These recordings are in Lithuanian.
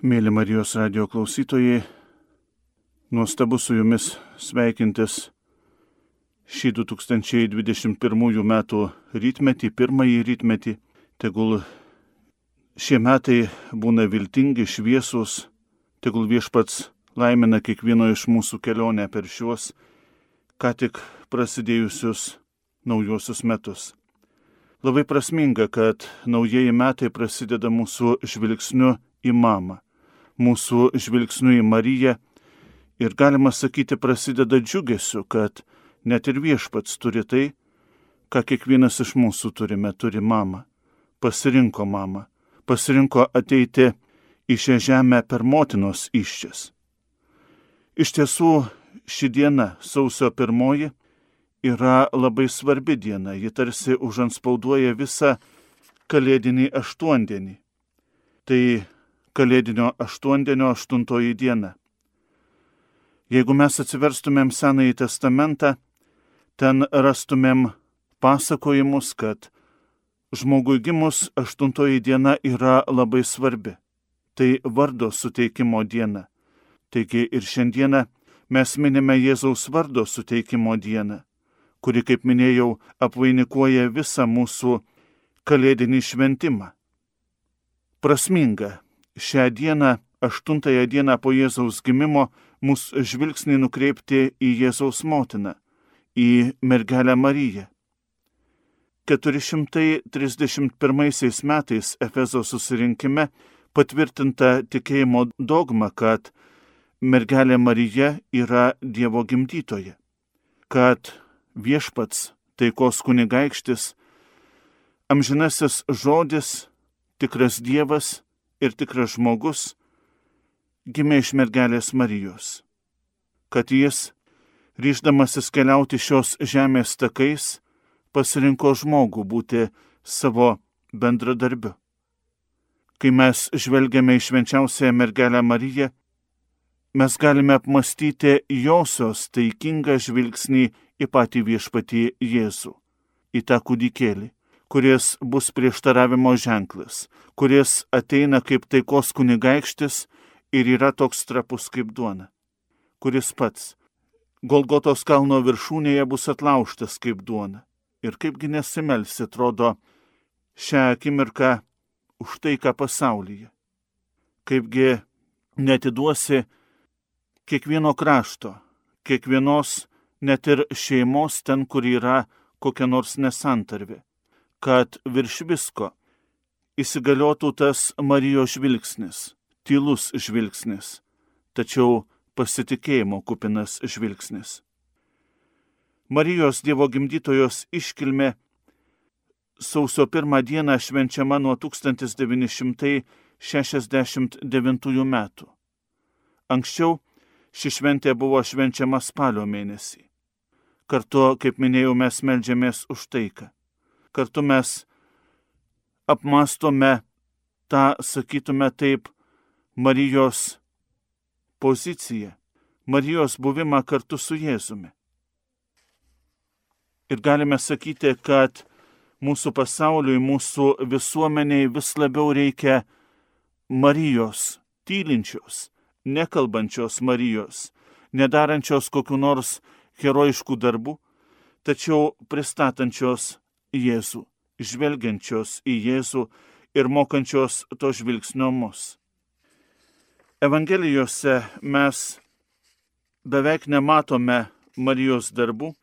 Mėly Marijos radio klausytojai, nuostabu su jumis sveikintis šį 2021 metų rytmetį, pirmąjį rytmetį. Tegul šie metai būna viltingi, šviesus, tegul viešpats laimina kiekvieno iš mūsų kelionę per šiuos ką tik prasidėjusius naujosius metus. Labai prasminga, kad naujieji metai prasideda mūsų žvilgsniu į mamą mūsų žvilgsniu į Mariją ir galima sakyti prasideda džiugesiu, kad net ir viešpats turi tai, ką kiekvienas iš mūsų turime, turi mamą. Pasirinko mamą, pasirinko ateiti į šią žemę per motinos iščias. Iš tiesų, ši diena, sausio pirmoji, yra labai svarbi diena, ji tarsi užanspauduoja visą kalėdinį aštuondienį. Tai Kalėdinio aštuondienio aštuntoji diena. Jeigu mes atsiverstumėm Senąjį testamentą, ten rastumėm pasakojimus, kad žmogui gimus aštuntoji diena yra labai svarbi. Tai vardo suteikimo diena. Taigi ir šiandieną mes minime Jėzaus vardo suteikimo dieną, kuri, kaip minėjau, apvainikuoja visą mūsų kalėdinį šventimą. Prasminga šią dieną, aštuntąją dieną po Jėzaus gimimo, mūsų žvilgsnį nukreipti į Jėzaus motiną, į mergelę Mariją. 431 metais Efezo susirinkime patvirtinta tikėjimo dogma, kad mergelė Marija yra Dievo gimdytoja, kad viešpats, taikos kunigaikštis, amžinasis žodis, tikras Dievas ir tikras žmogus gimė iš mergelės Marijos, kad jis, ryždamasis keliauti šios žemės takais, pasirinko žmogų būti savo bendradarbiu. Kai mes žvelgiame į švenčiausiąją mergelę Mariją, mes galime apmastyti josios taikingą žvilgsnį į patį viešpatį Jėzų, į tą kūdikėlį kuris bus prieštaravimo ženklas, kuris ateina kaip taikos kunigaikštis ir yra toks trapus kaip duona, kuris pats Golgotos kalno viršūnėje bus atlauštas kaip duona. Ir kaipgi nesimelsi, atrodo, šią akimirką už taiką pasaulyje. Kaipgi netiduosi kiekvieno krašto, kiekvienos net ir šeimos ten, kur yra kokia nors nesantarvė kad virš visko įsigaliotų tas Marijos žvilgsnis, tylus žvilgsnis, tačiau pasitikėjimo kupinas žvilgsnis. Marijos Dievo gimdytojos iškilmė sausio pirmą dieną švenčiama nuo 1969 metų. Anksčiau ši šventė buvo švenčiama spalio mėnesį. Kartu, kaip minėjau, mes melžiamės už taiką kartu mes apmastome tą, sakytume taip, Marijos poziciją, Marijos buvimą kartu su Jėzumi. Ir galime sakyti, kad mūsų pasauliui, mūsų visuomeniai vis labiau reikia Marijos, tylinčios, nekalbančios Marijos, nedarančios kokiu nors herojiškų darbų, tačiau pristatančios Jėzų, žvelgiančios į Jėzų ir mokančios to žvilgsnio mus. Evangelijose mes beveik nematome Marijos darbų,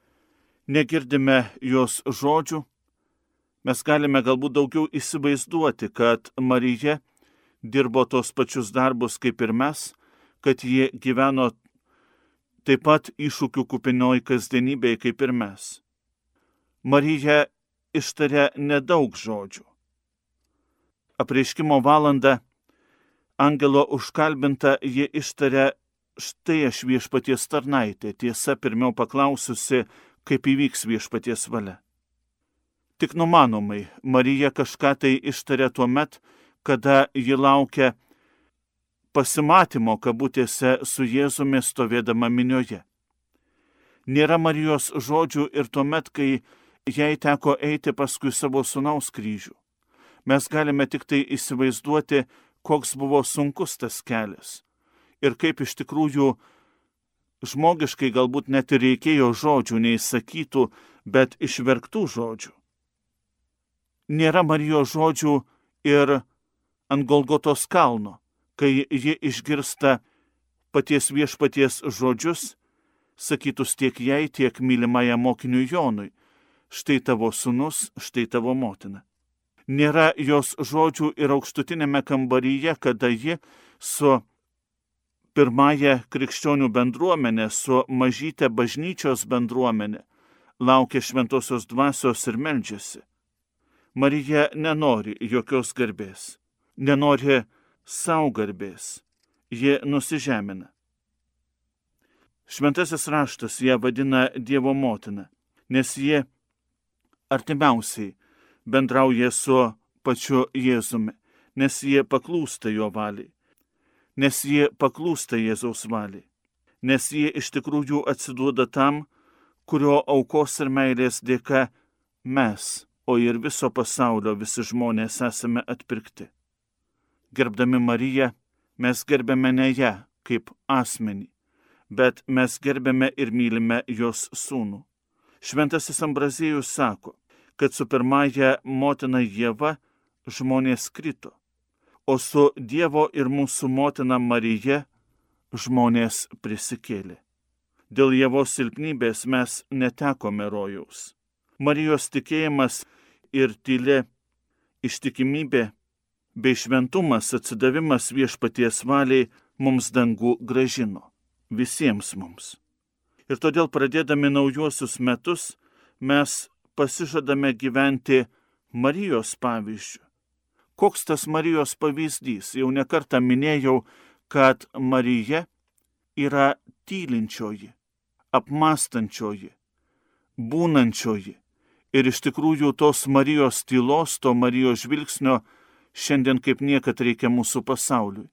negirdime jos žodžių, mes galime galbūt daugiau įsivaizduoti, kad Marija dirbo tos pačius darbus kaip ir mes, kad jie gyveno taip pat iššūkių kupinoj kasdienybėje kaip ir mes. Marija ištaria nedaug žodžių. Apreiškimo valandą angelo užkalbinta ji ištaria štai aš viešpaties tarnaitė, tiesa pirmiau paklaususi, kaip įvyks viešpaties valia. Tik numanomai Marija kažką tai ištaria tuo met, kada ji laukia pasimatymo kabutėse su Jėzumi stovėdama minioje. Nėra Marijos žodžių ir tuo met, kai jai teko eiti paskui savo sunaus kryžių. Mes galime tik tai įsivaizduoti, koks buvo sunkus tas kelias ir kaip iš tikrųjų žmogiškai galbūt net ir reikėjo žodžių, neįsakytų, bet išverktų žodžių. Nėra Marijos žodžių ir ant Golgotos kalno, kai ji išgirsta paties viešpaties žodžius, sakytus tiek jai, tiek mylimąją mokiniui Jonui. Štai tavo sunus, štai tavo motina. Nėra jos žodžių ir aukštutinėme kambaryje, kada ji su pirmąją krikščionių bendruomenę su mažytė bažnyčios bendruomenė, laukia šventosios dvasios ir meldžiasi. Marija nenori jokios garbės, nenori savo garbės, ji nusižemina. Šventasis raštas ją vadina Dievo motina, nes ji artimiausiai bendrauja su pačiu Jėzumi, nes jie paklūsta jo valiai nes jie paklūsta Jėzaus valiai, nes jie iš tikrųjų atsiduoda tam, kurio aukos ir meilės dėka mes, o ir viso pasaulio visi žmonės esame atpirkti. Gerbdami Mariją, mes gerbėme ne ją kaip asmenį, bet mes gerbėme ir mylime jos sūnų. Šventasis Ambrazėjus sako, kad su pirmąja motina Jėva žmonės krito, o su Dievo ir mūsų motina Marija žmonės prisikėlė. Dėl Jėvos silpnybės mes netekome rojaus. Marijos tikėjimas ir tylė, ištikimybė bei šventumas atsidavimas viešpaties valiai mums dangų gražino. Visiems mums. Ir todėl pradėdami naujuosius metus mes pasižadame gyventi Marijos pavyzdžių Koks tas Marijos pavyzdys? Jau nekartą minėjau, kad Marija yra tylinčioji, apmastančioji, būnančioji. Ir iš tikrųjų tos Marijos tylos, to Marijos žvilgsnio šiandien kaip niekad reikia mūsų pasauliui.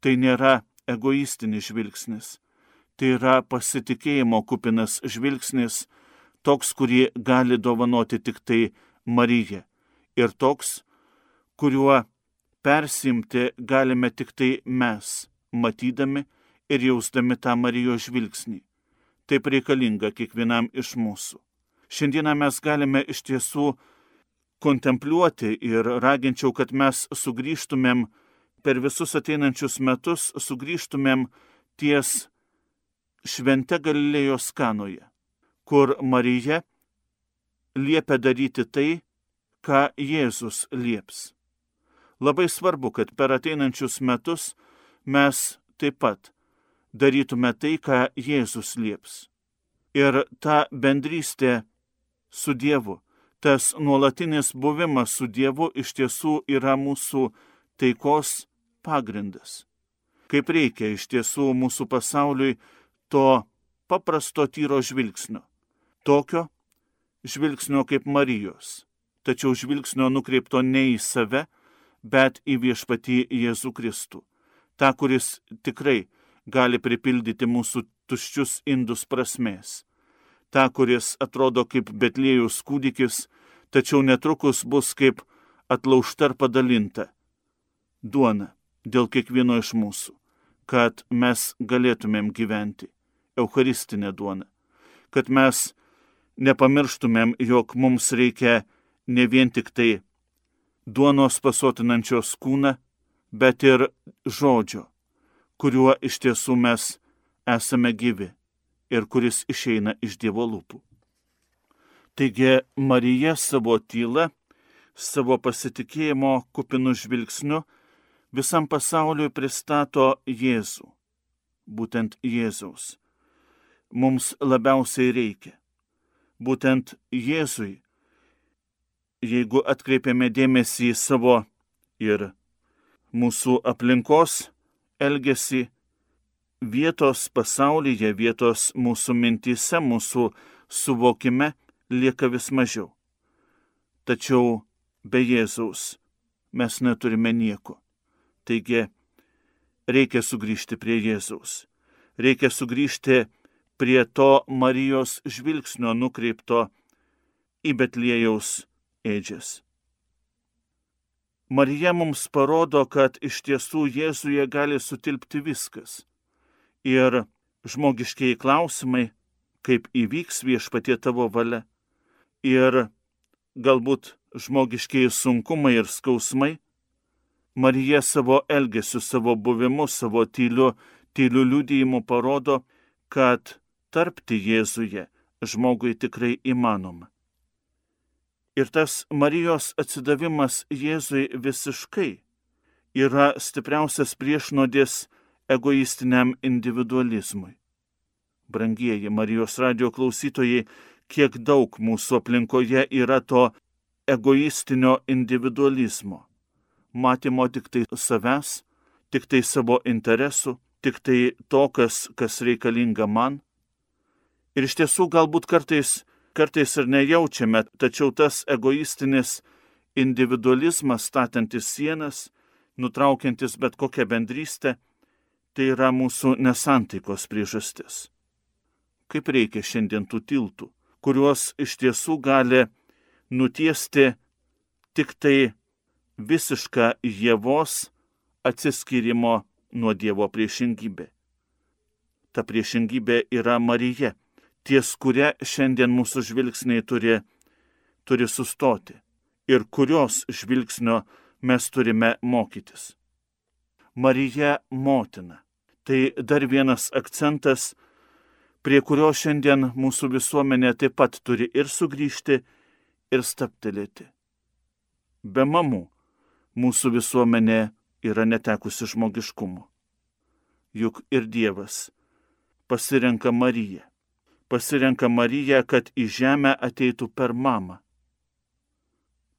Tai nėra egoistinis žvilgsnis, tai yra pasitikėjimo kupinas žvilgsnis, toks, kurį gali dovanoti tik tai Marija. Ir toks, kuriuo persimti galime tik tai mes, matydami ir jausdami tą Marijos žvilgsnį. Taip reikalinga kiekvienam iš mūsų. Šiandieną mes galime iš tiesų kontempliuoti ir raginčiau, kad mes sugrįžtumėm per visus ateinančius metus, sugrįžtumėm ties švente Galilėjos kanoje, kur Marija liepia daryti tai, ką Jėzus lieps. Labai svarbu, kad per ateinančius metus mes taip pat darytume tai, ką Jėzus lieps. Ir ta bendrystė su Dievu, tas nuolatinis buvimas su Dievu iš tiesų yra mūsų taikos pagrindas. Kaip reikia iš tiesų mūsų pasauliui to paprasto tyro žvilgsnio. Tokio žvilgsnio kaip Marijos, tačiau žvilgsnio nukreipto ne į save, bet į viešpatį Jėzų Kristų. Ta, kuris tikrai gali pripildyti mūsų tuščius indus prasmės. Ta, kuris atrodo kaip Betlėjus kūdikis, tačiau netrukus bus kaip atlaužta ir padalinta duona dėl kiekvieno iš mūsų, kad mes galėtumėm gyventi Eucharistinę duoną, kad mes nepamirštumėm, jog mums reikia ne vien tik tai duonos pasotinančios kūną, bet ir žodžio, kuriuo iš tiesų mes esame gyvi ir kuris išeina iš Dievo lūpų. Taigi Marija savo tylą, savo pasitikėjimo kupinų žvilgsniu visam pasauliui pristato Jėzų, būtent Jėzaus. Mums labiausiai reikia. Būtent Jėzui jeigu atkreipiame dėmesį į savo ir mūsų aplinkos elgesį, vietos pasaulyje, vietos mūsų mintise, mūsų suvokime lieka vis mažiau. Tačiau be Jėzaus mes neturime nieko. Taigi reikia sugrįžti prie Jėzaus. Reikia sugrįžti prie to Marijos žvilgsnio nukreipto į Betlėjaus ėdžias. Marija mums parodo, kad iš tiesų Jėzuje gali sutilpti viskas. Ir žmogiškiai klausimai, kaip įvyks viešpatie tavo valia. Ir galbūt žmogiškiai sunkumai ir skausmai. Marija savo elgesiu, savo buvimu, savo tyliu, tyliu liūdėjimu parodo, kad tarpti Jėzuje žmogui tikrai įmanoma. Ir tas Marijos atsidavimas Jėzui visiškai yra stipriausias priešnodės egoistiniam individualizmui. Brangieji Marijos radio klausytojai, kiek daug mūsų aplinkoje yra to egoistinio individualizmo. Matymo tik tai savęs, tik tai savo interesų, tik tai to, kas, kas reikalinga man. Ir iš tiesų galbūt kartais kartais ir nejaučiame, tačiau tas egoistinis individualizmas statantis sienas, nutraukiantis bet kokią bendrystę, tai yra mūsų nesantaikos priežastis. Kaip reikia šiandien tų tiltų, kuriuos iš tiesų gali nutiesti tik tai visiška Jėvos atsiskyrimo nuo Dievo priešingybė. Ta priešingybė yra Marija, ties kuria šiandien mūsų žvilgsniai turi, turi sustoti ir kurios žvilgsnio mes turime mokytis. Marija motina. Tai dar vienas akcentas, prie kurio šiandien mūsų visuomenė taip pat turi ir sugrįžti, ir staptelėti. Be mamų mūsų visuomenė yra netekusi žmogiškumo. Juk ir Dievas pasirenka Mariją pasirenka Mariją, kad į žemę ateitų per mamą.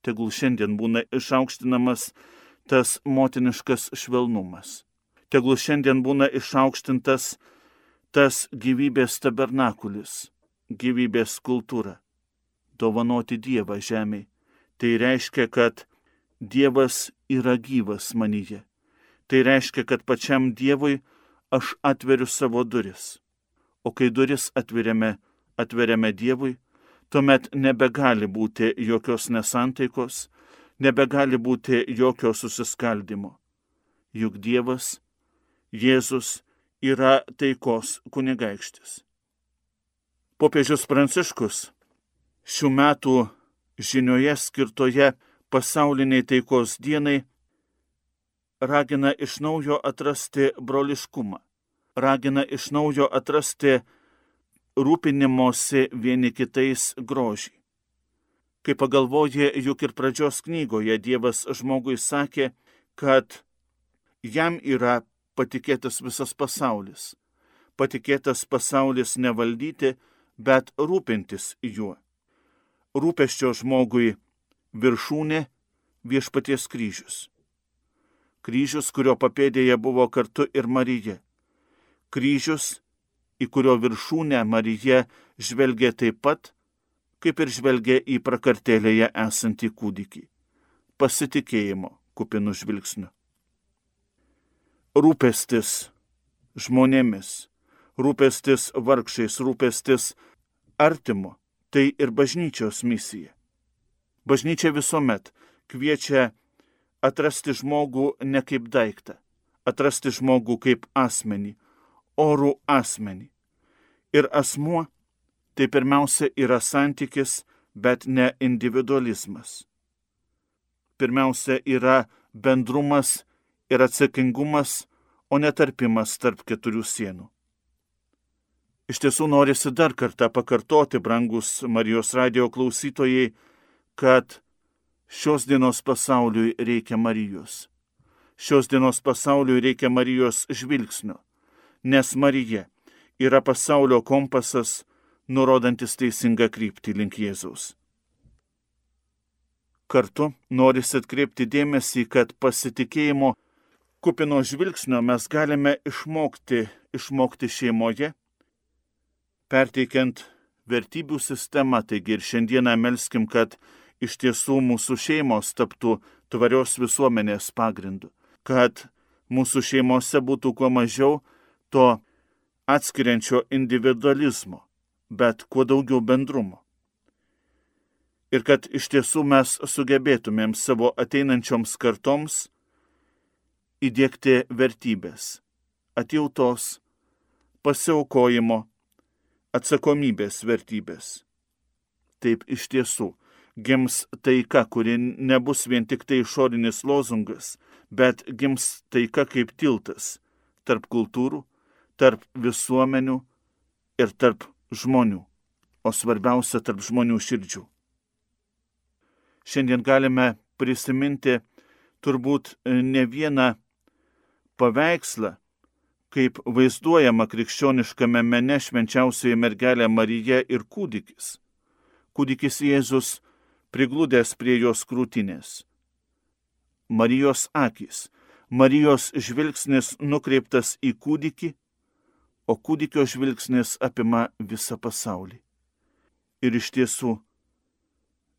Tegul šiandien būna išaukštinamas tas motiniškas švelnumas. Tegul šiandien būna išaukštintas tas gyvybės tabernakulis, gyvybės kultūra. Dovanoti Dievą žemėje. Tai reiškia, kad Dievas yra gyvas manyje. Tai reiškia, kad pačiam Dievui aš atveriu savo duris o kai duris atveriame, atveriame Dievui, tuomet nebegali būti jokios nesantaikos, nebegali būti jokio susiskaldimo. Juk Dievas, Jėzus yra taikos kunigaikštis. Popiežius Pranciškus šių metų žinioje skirtoje pasauliniai taikos dienai ragina iš naujo atrasti broliškumą ragina iš naujo atrasti rūpinimosi vieni kitais grožį. Kai pagalvoji, juk ir pradžios knygoje Dievas žmogui sakė, kad jam yra patikėtas visas pasaulis. Patikėtas pasaulis nevaldyti, bet rūpintis juo. Rūpeščio žmogui viršūnė viešpaties kryžius. Kryžius, kurio papėdėje buvo kartu ir Marija kryžius, į kurio viršūnę Marija žvelgia taip pat, kaip ir žvelgia į prakartėlėje esantį kūdikį - pasitikėjimo kupinų žvilgsnių. Rūpestis žmonėmis, rūpestis vargšiais, rūpestis artimu - tai ir bažnyčios misija. Bažnyčia visuomet kviečia atrasti žmogų ne kaip daiktą, atrasti žmogų kaip asmenį, orų asmenį. Ir asmuo tai pirmiausia yra santykis, bet ne individualizmas. Pirmiausia yra bendrumas ir atsakingumas, o netarpimas tarp keturių sienų. Iš tiesų norisi dar kartą pakartoti, brangus Marijos radio klausytojai, kad šios dienos pasauliui reikia Marijos. Šios dienos pasauliui reikia Marijos žvilgsnio nes Marija yra pasaulio kompasas, nurodantis teisingą kryptį link Jėzaus. Kartu norisi atkreipti dėmesį, kad pasitikėjimo kupino žvilgsnio mes galime išmokti, išmokti šeimoje, perteikiant vertybių sistemą, taigi ir šiandieną melskim, kad iš tiesų mūsų šeimos taptų tvarios visuomenės pagrindu, kad mūsų šeimose būtų kuo mažiau to atskiriančio individualizmo, bet kuo daugiau bendrumo. Ir kad iš tiesų mes sugebėtumėm savo ateinančioms kartoms įdėkti vertybės - atjautos, pasiaukojimo, atsakomybės vertybės. Taip iš tiesų gims taika, kuri nebus vien tik tai išorinis lozungas, bet gims taika kaip tiltas tarp kultūrų, tarp visuomenių ir tarp žmonių, o svarbiausia tarp žmonių širdžių. Šiandien galime prisiminti turbūt ne vieną paveikslą, kaip vaizduojama krikščioniškame mene švenčiausioji mergelė Marija ir kūdikis. Kūdikis Jėzus prigludęs prie jos krūtinės. Marijos akis, Marijos žvilgsnis nukreiptas į kūdikį, o kūdikio žvilgsnis apima visą pasaulį. Ir iš tiesų,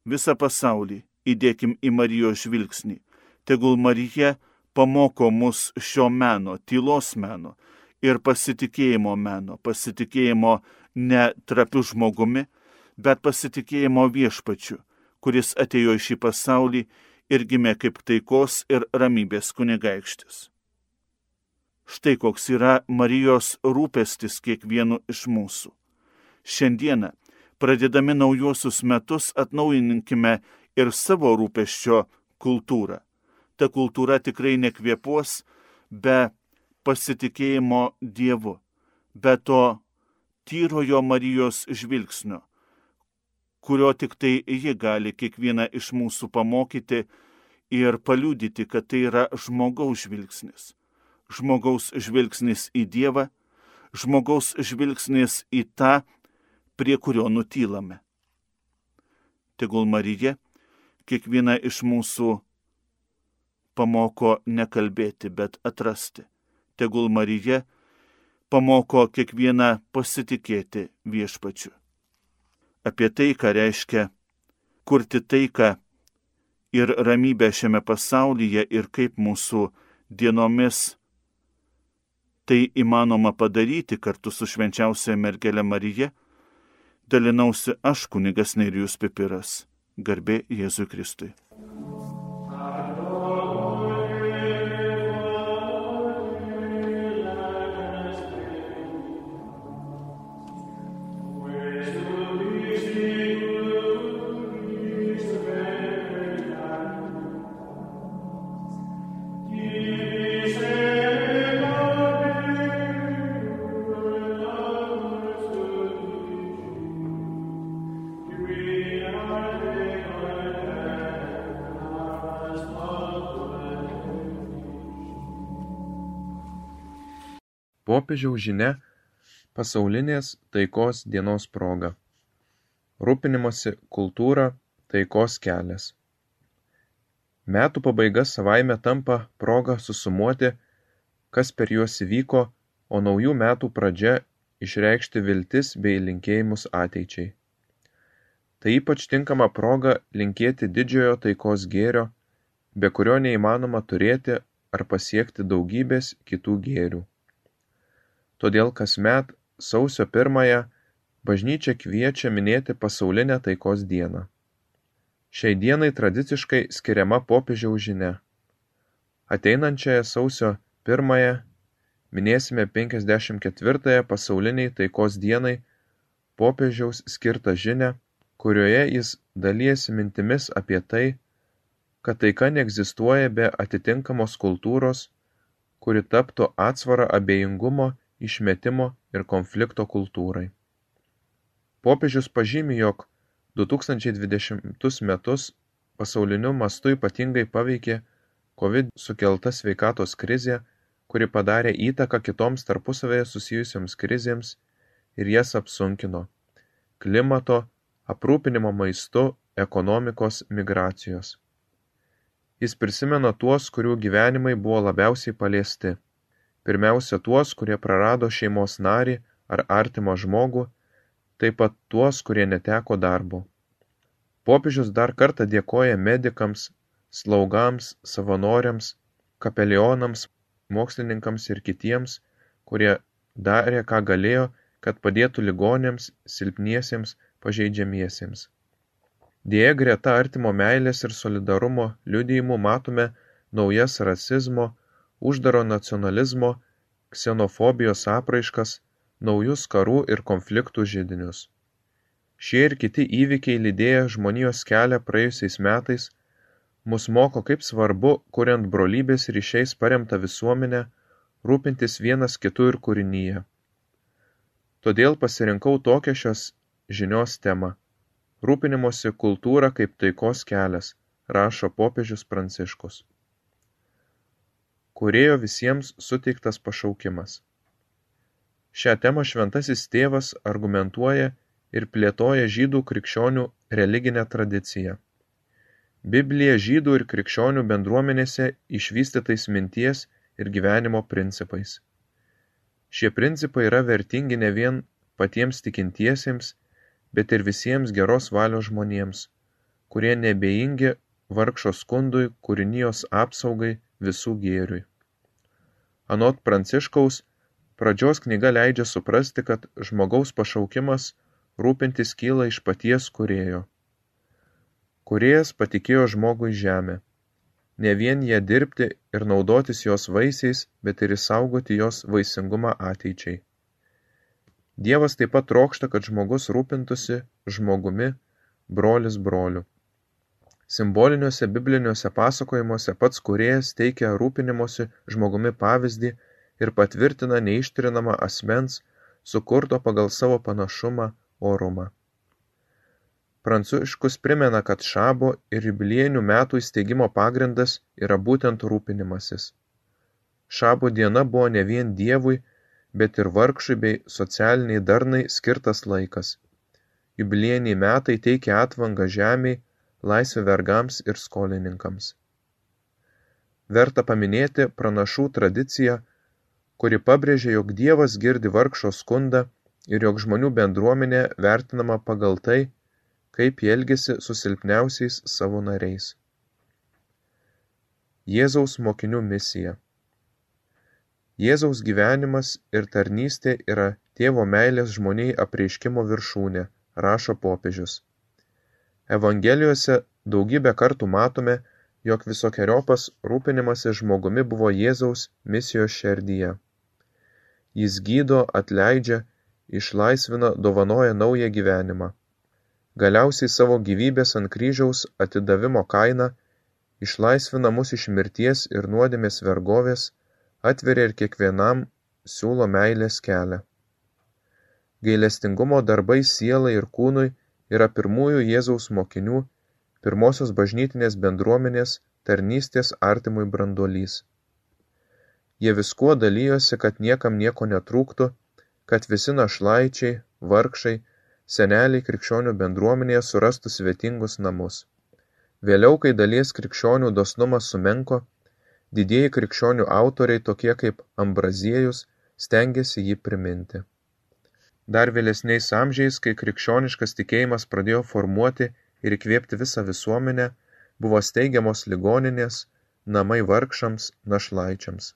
visą pasaulį įdėkim į Marijos žvilgsnį. Tegul Marija pamoko mus šio meno, tylos meno ir pasitikėjimo meno, pasitikėjimo ne trapiu žmogumi, bet pasitikėjimo viešpačiu, kuris atėjo į šį pasaulį ir gimė kaip taikos ir ramybės kunigaikštis. Štai koks yra Marijos rūpestis kiekvienu iš mūsų. Šiandieną, pradėdami naujuosius metus, atnaujinkime ir savo rūpeščio kultūrą. Ta kultūra tikrai nekvėpuos be pasitikėjimo Dievu, be to tyrojo Marijos žvilgsnio, kurio tik tai ji gali kiekvieną iš mūsų pamokyti ir paliūdyti, kad tai yra žmogaus žvilgsnis. Žmogaus žvilgsnis į Dievą, žmogaus žvilgsnis į tą, prie kurio nutylame. Tegul Marija kiekvieną iš mūsų pamoko nekalbėti, bet atrasti. Tegul Marija pamoko kiekvieną pasitikėti viešpačiu apie tai, ką reiškia kurti taiką ir ramybę šiame pasaulyje ir kaip mūsų dienomis tai įmanoma padaryti kartu su švenčiausia mergelė Marija, dalinausi aš kunigas Nerijus Pipiras. Garbė Jėzui Kristui. Popiežiaus žinia pasaulinės taikos dienos proga. Rūpinimosi kultūra taikos kelias. Metų pabaiga savaime tampa proga susumuoti, kas per juos įvyko, o naujų metų pradžia išreikšti viltis bei linkėjimus ateičiai. Tai ypač tinkama proga linkėti didžiojo taikos gėrio, be kurio neįmanoma turėti ar pasiekti daugybės kitų gėrių todėl kasmet sausio pirmąją bažnyčia kviečia minėti pasaulinę taikos dieną. Šiai dienai tradiciškai skiriama popiežiaus žinia. Ateinančiąją sausio pirmąją minėsime 54-ąją pasauliniai taikos dienai popiežiaus skirtą žinę, kurioje jis dalyjasi mintimis apie tai, kad taika neegzistuoja be atitinkamos kultūros, kuri taptų atsvara abejingumo išmetimo ir konflikto kultūrai. Popiežius pažymi, jog 2020 metus pasauliniu mastu ypatingai paveikė COVID sukelta sveikatos krizė, kuri padarė įtaką kitoms tarpusavėje susijusiams krizėms ir jas apsunkino - klimato, aprūpinimo maistu, ekonomikos, migracijos. Jis prisimena tuos, kurių gyvenimai buvo labiausiai paliesti pirmiausia tuos, kurie prarado šeimos narį ar artimą žmogų, taip pat tuos, kurie neteko darbo. Popiežius dar kartą dėkoja medikams, slaugams, savanoriams, kapelionams, mokslininkams ir kitiems, kurie darė, ką galėjo, kad padėtų ligonėms, silpniesiems, pažeidžiamiesiems. Dėja greta artimo meilės ir solidarumo liudijimų matome naujas rasizmo, uždaro nacionalizmo, ksenofobijos apraiškas, naujus karų ir konfliktų židinius. Šie ir kiti įvykiai lydėję žmonijos kelią praėjusiais metais mus moko, kaip svarbu, kuriant brolybės ryšiais paremtą visuomenę, rūpintis vienas kitu ir kūrinyje. Todėl pasirinkau tokią šios žinios temą - rūpinimosi kultūra kaip taikos kelias, rašo popiežius Pranciškus. Kurėjo visiems suteiktas pašaukimas. Šią temą šventasis tėvas argumentuoja ir plėtoja žydų krikščionių religinę tradiciją. Biblija žydų ir krikščionių bendruomenėse išvystytais minties ir gyvenimo principais. Šie principai yra vertingi ne vien patiems tikintiesiems, bet ir visiems geros valios žmonėms, kurie nebeingi vargšo skundui, kūrinijos apsaugai, visų gėriui. Anot Pranciškaus, pradžios knyga leidžia suprasti, kad žmogaus pašaukimas rūpintis kyla iš paties kurėjo. Kurėjas patikėjo žmogui žemę. Ne vien ją dirbti ir naudotis jos vaisiais, bet ir išsaugoti jos vaisingumą ateičiai. Dievas taip pat trokšta, kad žmogus rūpintųsi žmogumi, brolis broliu. Simboliniuose bibliniuose pasakojimuose pats kurėjas teikia rūpinimosi žmogumi pavyzdį ir patvirtina neištrinamą asmens, sukurto pagal savo panašumą, orumą. Pranciškus primena, kad šabo ir jubiliejinių metų įsteigimo pagrindas yra būtent rūpinimasis. Šabo diena buvo ne vien Dievui, bet ir vargšui bei socialiniai darnai skirtas laikas. Jubiliejiniai metai teikia atvangą žemiai, laisvę vergams ir skolininkams. Verta paminėti pranašų tradiciją, kuri pabrėžia, jog Dievas girdi vargšo skundą ir jog žmonių bendruomenė vertinama pagal tai, kaip ji elgiasi su silpniausiais savo nariais. Jėzaus mokinių misija Jėzaus gyvenimas ir tarnystė yra tėvo meilės žmoniai apreiškimo viršūnė, rašo popiežius. Evangelijose daugybę kartų matome, jog visokiojopas rūpinimasis žmogumi buvo Jėzaus misijos šerdyje. Jis gydo, atleidžia, išlaisvina, dovanoja naują gyvenimą galiausiai savo gyvybės ant kryžiaus atidavimo kaina išlaisvina mus iš mirties ir nuodėmės vergovės, atveria ir kiekvienam siūlo meilės kelią. Gailestingumo darbai sielai ir kūnui yra pirmųjų Jėzaus mokinių, pirmosios bažnytinės bendruomenės tarnystės artimui branduolys. Jie viskuo dalyjosi, kad niekam nieko netrūktų, kad visi našlaičiai, vargšai, seneliai krikščionių bendruomenėje surastų svetingus namus. Vėliau, kai dalies krikščionių dosnumas sumenko, didieji krikščionių autoriai tokie kaip Ambraziejus stengiasi jį priminti. Dar vėlesniais amžiais, kai krikščioniškas tikėjimas pradėjo formuoti ir įkvėpti visą visuomenę, buvo steigiamos ligoninės, namai vargšams, našlaičiams.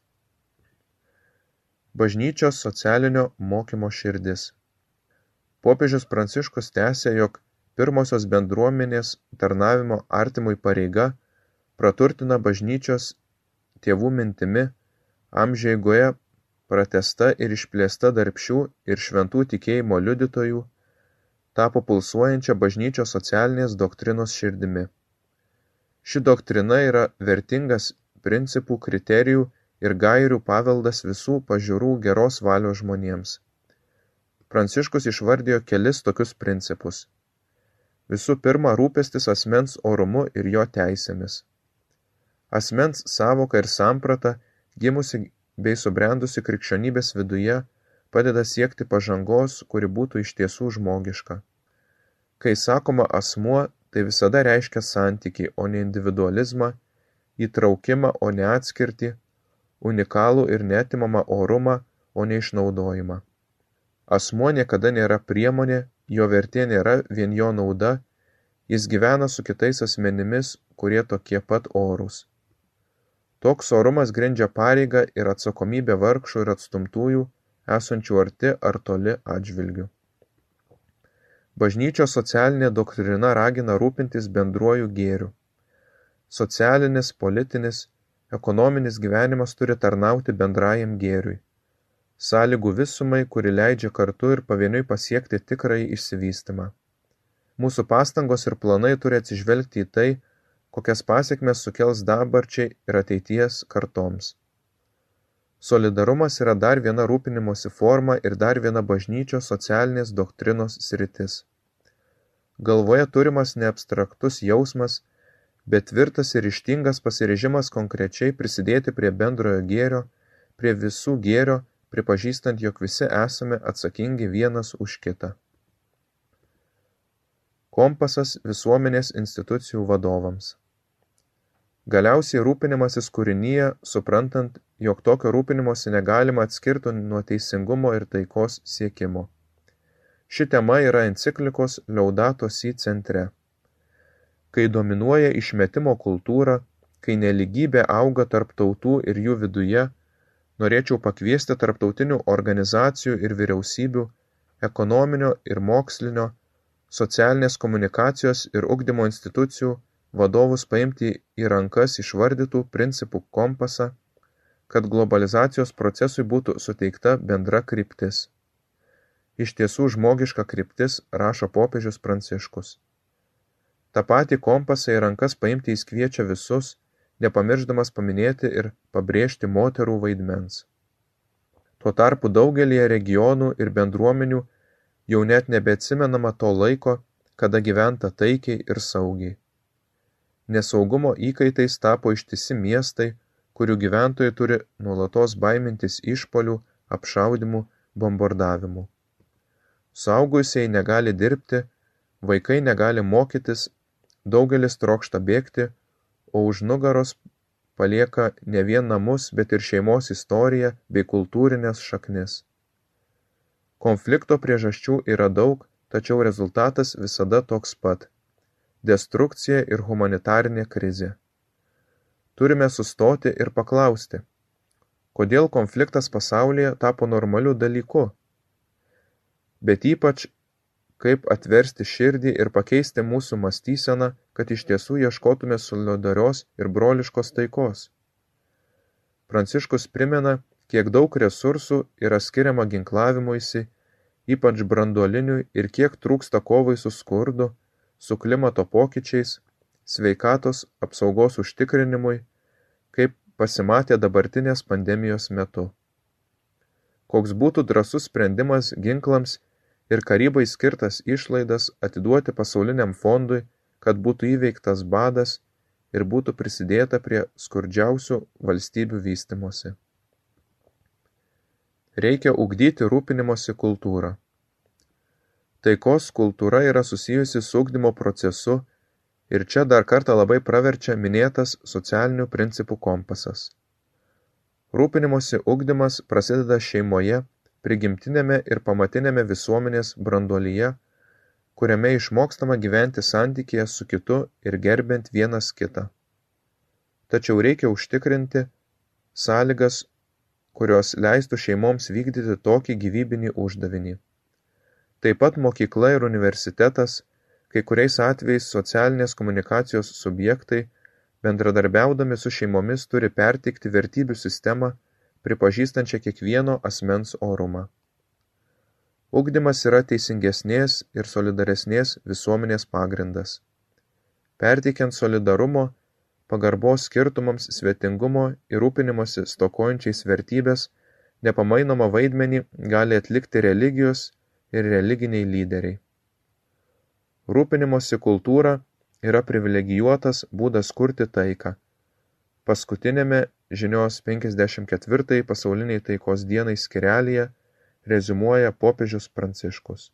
Bažnyčios socialinio mokymo širdis popiežius pranciškus tęsia jog pirmosios bendruomenės tarnavimo artimui pareiga praturtina bažnyčios tėvų mintimi amžių eigoje pratęsta ir išplėsta darbščių ir šventų tikėjimo liudytojų tapo pulsuojančia bažnyčios socialinės doktrinos širdimi. Ši doktrina yra vertingas principų, kriterijų ir gairių paveldas visų pažiūrų geros valios žmonėms. Pranciškus išvardijo kelis tokius principus. Visų pirma, rūpestis asmens orumu ir jo teisėmis. Asmens savoka ir samprata, gimusi bei subrendusi krikščionybės viduje, padeda siekti pažangos, kuri būtų iš tiesų žmogiška. Kai sakoma asmuo, tai visada reiškia santykį, o ne individualizmą, įtraukimą, o ne atskirtį, unikalų ir netimamą orumą, o ne išnaudojimą. Asmuo niekada nėra priemonė, jo vertė nėra vien jo nauda, jis gyvena su kitais asmenimis, kurie tokie pat orūs. Toks orumas grindžia pareigą ir atsakomybę vargšų ir atstumtųjų, esančių arti ar toli atžvilgių. Bažnyčios socialinė doktrina ragina rūpintis bendruoju gėriu. Socialinis, politinis, ekonominis gyvenimas turi tarnauti bendrajam gėriui. Sąlygų visumai, kuri leidžia kartu ir pavieniui pasiekti tikrąjį išsivystymą. Mūsų pastangos ir planai turi atsižvelgti į tai, kokias pasiekmes sukels dabarčiai ir ateities kartoms. Solidarumas yra dar viena rūpinimosi forma ir dar viena bažnyčios socialinės doktrinos sritis. Galvoje turimas neabstraktus jausmas, bet tvirtas ir ryžtingas pasirežimas konkrečiai prisidėti prie bendrojo gėrio, prie visų gėrio, pripažįstant, jog visi esame atsakingi vienas už kitą. Kompasas visuomenės institucijų vadovams. Galiausiai rūpinimasis kūrinyje, suprantant, jog tokio rūpinimosi negalima atskirti nuo teisingumo ir taikos siekimo. Ši tema yra enciklikos Laudato Si centre. Kai dominuoja išmetimo kultūra, kai neligybė auga tarp tautų ir jų viduje, norėčiau pakviesti tarptautinių organizacijų ir vyriausybių, ekonominio ir mokslinio, socialinės komunikacijos ir ugdymo institucijų vadovus paimti į rankas išvardytų principų kompasą, kad globalizacijos procesui būtų suteikta bendra kryptis. Iš tiesų žmogiška kryptis rašo popiežius Pranciškus. Ta pati kompasą į rankas paimti jis kviečia visus, nepamiršdamas paminėti ir pabrėžti moterų vaidmens. Tuo tarpu daugelie regionų ir bendruomenių jau net nebeatsimenama to laiko, kada gyventa taikiai ir saugiai. Nesaugumo įkaitais tapo ištisi miestai, kurių gyventojai turi nuolatos baimintis išpolių, apšaudymų, bombardavimų. Suaugusieji negali dirbti, vaikai negali mokytis, daugelis trokšta bėgti, o už nugaros palieka ne vien namus, bet ir šeimos istoriją bei kultūrinės šaknis. Konflikto priežasčių yra daug, tačiau rezultatas visada toks pat destrukcija ir humanitarinė krizė. Turime sustoti ir paklausti, kodėl konfliktas pasaulyje tapo normaliu dalyku, bet ypač kaip atversti širdį ir pakeisti mūsų mąstyseną, kad iš tiesų ieškotume solidarios ir broliškos taikos. Pranciškus primena, kiek daug resursų yra skiriama ginklavimuisi, ypač branduoliniui ir kiek trūksta kovai su skurdu, su klimato pokyčiais, sveikatos apsaugos užtikrinimui, kaip pasimatė dabartinės pandemijos metu. Koks būtų drasus sprendimas ginklams ir karybai skirtas išlaidas atiduoti pasauliniam fondui, kad būtų įveiktas badas ir būtų prisidėta prie skurdžiausių valstybių vystimosi. Reikia ugdyti rūpinimosi kultūrą. Taikos kultūra yra susijusi su ugdymo procesu ir čia dar kartą labai praverčia minėtas socialinių principų kompasas. Rūpinimosi ugdymas prasideda šeimoje, prigimtinėme ir pamatiniame visuomenės branduolyje, kuriame išmokstama gyventi santykėje su kitu ir gerbent vienas kitą. Tačiau reikia užtikrinti sąlygas, kurios leistų šeimoms vykdyti tokį gyvybinį uždavinį. Taip pat mokykla ir universitetas, kai kuriais atvejais socialinės komunikacijos subjektai, bendradarbiaudami su šeimomis turi perteikti vertybių sistemą, pripažįstančią kiekvieno asmens orumą. Ugdymas yra teisingesnės ir solidaresnės visuomenės pagrindas. Perteikiant solidarumo, pagarbos skirtumams, svetingumo ir rūpinimosi stokojančiais vertybės, nepamainomą vaidmenį gali atlikti religijos ir religiniai lyderiai. Rūpinimosi kultūra yra privilegijuotas būdas kurti taiką. Paskutiniame žinios 54 pasauliniai taikos dienai skirelyje rezumuoja popiežius Pranciškus.